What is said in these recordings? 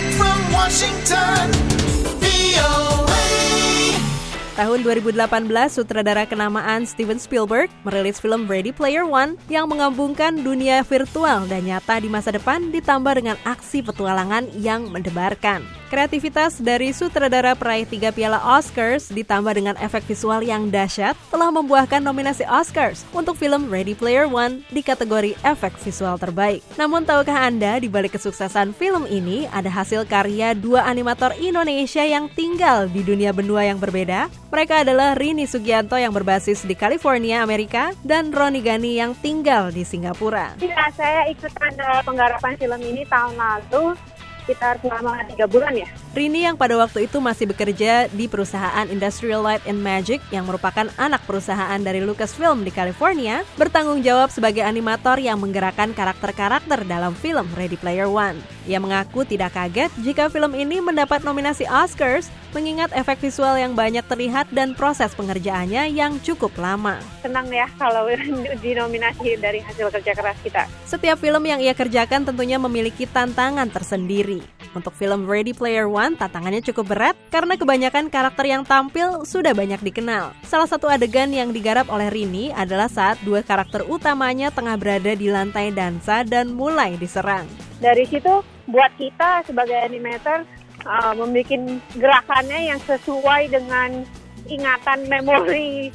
Direct from Washington, VOA. Tahun 2018, sutradara kenamaan Steven Spielberg merilis film Ready Player One yang menggabungkan dunia virtual dan nyata di masa depan ditambah dengan aksi petualangan yang mendebarkan. Kreativitas dari sutradara peraih tiga piala Oscars ditambah dengan efek visual yang dahsyat telah membuahkan nominasi Oscars untuk film Ready Player One di kategori efek visual terbaik. Namun tahukah Anda di balik kesuksesan film ini ada hasil karya dua animator Indonesia yang tinggal di dunia benua yang berbeda? Mereka adalah Rini Sugianto yang berbasis di California, Amerika, dan Roni Gani yang tinggal di Singapura. Ya, saya ikutan uh, penggarapan film ini tahun lalu sekitar selama tiga bulan ya. Rini yang pada waktu itu masih bekerja di perusahaan Industrial Light and Magic yang merupakan anak perusahaan dari Lucasfilm di California, bertanggung jawab sebagai animator yang menggerakkan karakter-karakter dalam film Ready Player One. Ia mengaku tidak kaget jika film ini mendapat nominasi Oscars mengingat efek visual yang banyak terlihat dan proses pengerjaannya yang cukup lama. Senang ya kalau dinominasi dari hasil kerja keras kita. Setiap film yang ia kerjakan tentunya memiliki tantangan tersendiri. Untuk film Ready Player One, tantangannya cukup berat karena kebanyakan karakter yang tampil sudah banyak dikenal. Salah satu adegan yang digarap oleh Rini adalah saat dua karakter utamanya tengah berada di lantai dansa dan mulai diserang. Dari situ buat kita sebagai animator uh, membuat gerakannya yang sesuai dengan ingatan memori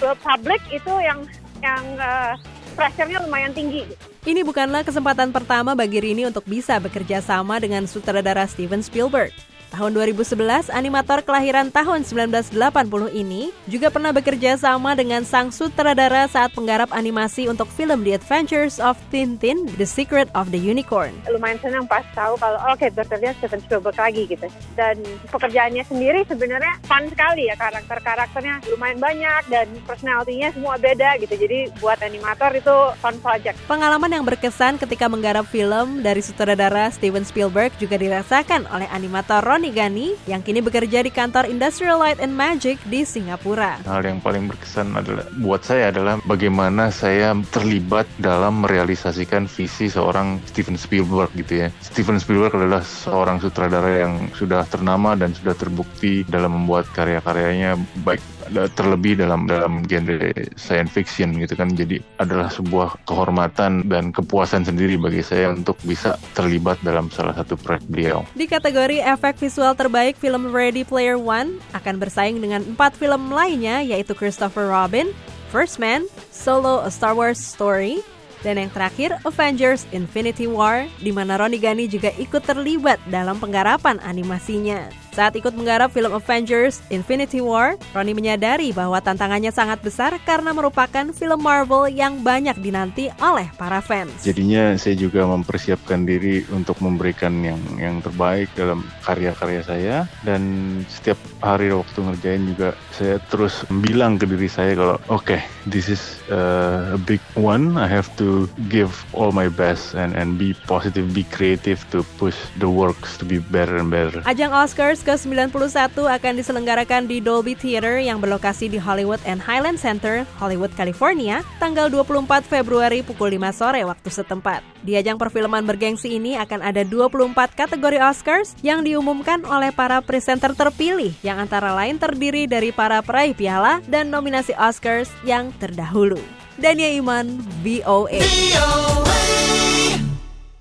publik itu yang yang uh, pressure-nya lumayan tinggi. Ini bukanlah kesempatan pertama bagi Rini untuk bisa bekerja sama dengan sutradara Steven Spielberg. Tahun 2011, animator kelahiran tahun 1980 ini juga pernah bekerja sama dengan sang sutradara saat penggarap animasi untuk film The Adventures of Tintin, The Secret of the Unicorn. Lumayan senang pas tahu kalau oke okay, bekerja Steven Spielberg lagi gitu. Dan pekerjaannya sendiri sebenarnya fun sekali ya karakter-karakternya lumayan banyak dan personalitinya semua beda gitu. Jadi buat animator itu fun project. Pengalaman yang berkesan ketika menggarap film dari sutradara Steven Spielberg juga dirasakan oleh animator Ron Roni Gani yang kini bekerja di kantor Industrial Light and Magic di Singapura. Hal yang paling berkesan adalah buat saya adalah bagaimana saya terlibat dalam merealisasikan visi seorang Steven Spielberg gitu ya. Steven Spielberg adalah seorang sutradara yang sudah ternama dan sudah terbukti dalam membuat karya-karyanya baik terlebih dalam dalam genre science fiction gitu kan jadi adalah sebuah kehormatan dan kepuasan sendiri bagi saya untuk bisa terlibat dalam salah satu proyek beliau. Di kategori efek visual terbaik film Ready Player One akan bersaing dengan empat film lainnya yaitu Christopher Robin, First Man, Solo A Star Wars Story, dan yang terakhir Avengers Infinity War di mana Ronnie Gani juga ikut terlibat dalam penggarapan animasinya. Saat ikut menggarap film Avengers Infinity War, Ronnie menyadari bahwa tantangannya sangat besar karena merupakan film Marvel yang banyak dinanti oleh para fans. Jadinya saya juga mempersiapkan diri untuk memberikan yang yang terbaik dalam karya-karya saya dan setiap hari waktu ngerjain juga saya terus bilang ke diri saya kalau oke okay, this is uh, a big one I have to give all my best and and be positive be creative to push the works to be better and better. Ajang Oscars ke-91 akan diselenggarakan di Dolby Theater yang berlokasi di Hollywood and Highland Center, Hollywood, California, tanggal 24 Februari pukul 5 sore waktu setempat. Di ajang perfilman bergengsi ini akan ada 24 kategori Oscars yang diumumkan oleh para presenter terpilih yang antara lain terdiri dari para peraih piala dan nominasi Oscars yang terdahulu. Dania Iman, VOA. VOA.